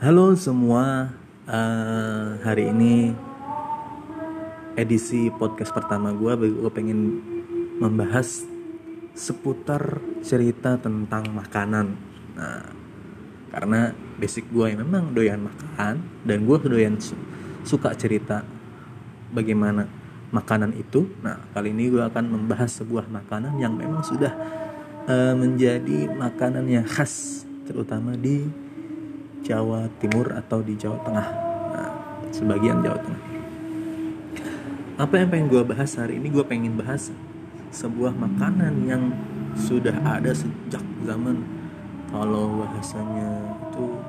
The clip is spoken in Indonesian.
Halo semua, uh, hari ini edisi podcast pertama gue, gue pengen membahas seputar cerita tentang makanan. Nah, karena basic gue yang memang doyan makan dan gue doyan suka cerita bagaimana makanan itu. Nah, kali ini gue akan membahas sebuah makanan yang memang sudah uh, menjadi makanan yang khas, terutama di Jawa Timur atau di Jawa Tengah? Nah, sebagian Jawa Tengah. Apa yang pengen gue bahas hari ini? Gue pengen bahas sebuah makanan yang sudah ada sejak zaman. Kalau bahasanya itu